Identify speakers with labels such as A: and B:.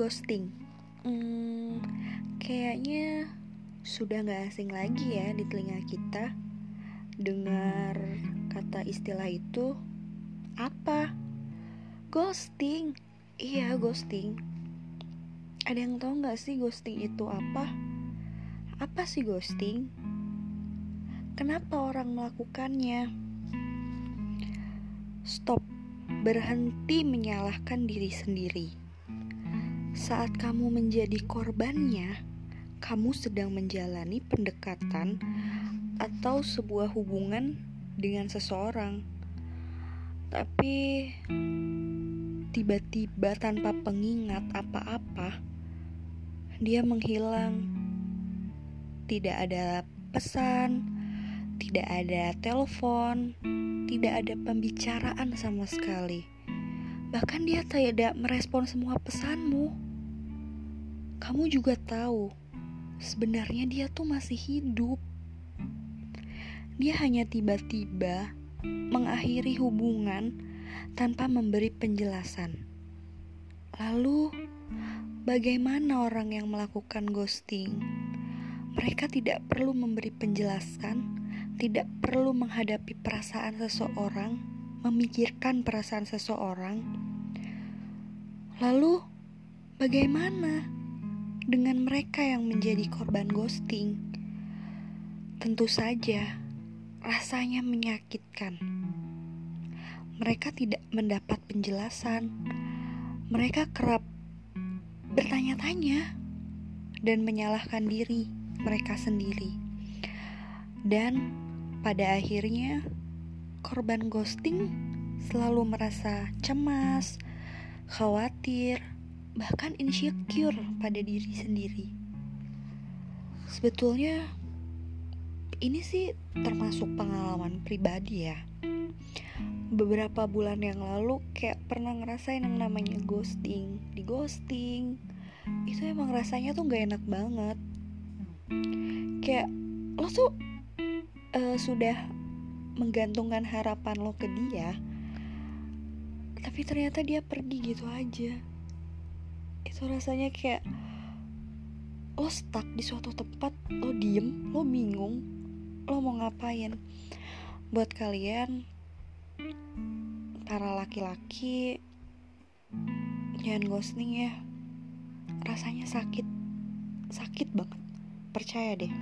A: ghosting. Hmm, kayaknya sudah gak asing lagi ya di telinga kita dengar kata istilah itu apa? Ghosting. Iya, ghosting. Ada yang tahu nggak sih ghosting itu apa? Apa sih ghosting? Kenapa orang melakukannya? Stop. Berhenti menyalahkan diri sendiri. Saat kamu menjadi korbannya, kamu sedang menjalani pendekatan atau sebuah hubungan dengan seseorang. Tapi tiba-tiba tanpa pengingat apa-apa, dia menghilang. Tidak ada pesan, tidak ada telepon, tidak ada pembicaraan sama sekali. Bahkan dia tidak merespon semua pesanmu. Kamu juga tahu, sebenarnya dia tuh masih hidup. Dia hanya tiba-tiba mengakhiri hubungan tanpa memberi penjelasan. Lalu, bagaimana orang yang melakukan ghosting? Mereka tidak perlu memberi penjelasan tidak perlu menghadapi perasaan seseorang, memikirkan perasaan seseorang. Lalu, bagaimana dengan mereka yang menjadi korban ghosting? Tentu saja, rasanya menyakitkan. Mereka tidak mendapat penjelasan. Mereka kerap bertanya-tanya dan menyalahkan diri mereka sendiri. Dan pada akhirnya, korban ghosting selalu merasa cemas, khawatir, bahkan insecure pada diri sendiri. Sebetulnya, ini sih termasuk pengalaman pribadi ya. Beberapa bulan yang lalu kayak pernah ngerasain yang namanya ghosting, di ghosting. Itu emang rasanya tuh gak enak banget. Kayak lo tuh uh, sudah menggantungkan harapan lo ke dia tapi ternyata dia pergi gitu aja itu rasanya kayak lo stuck di suatu tempat lo diem lo bingung lo mau ngapain? Buat kalian para laki-laki jangan ghosting ya. Rasanya sakit sakit banget. Percaya deh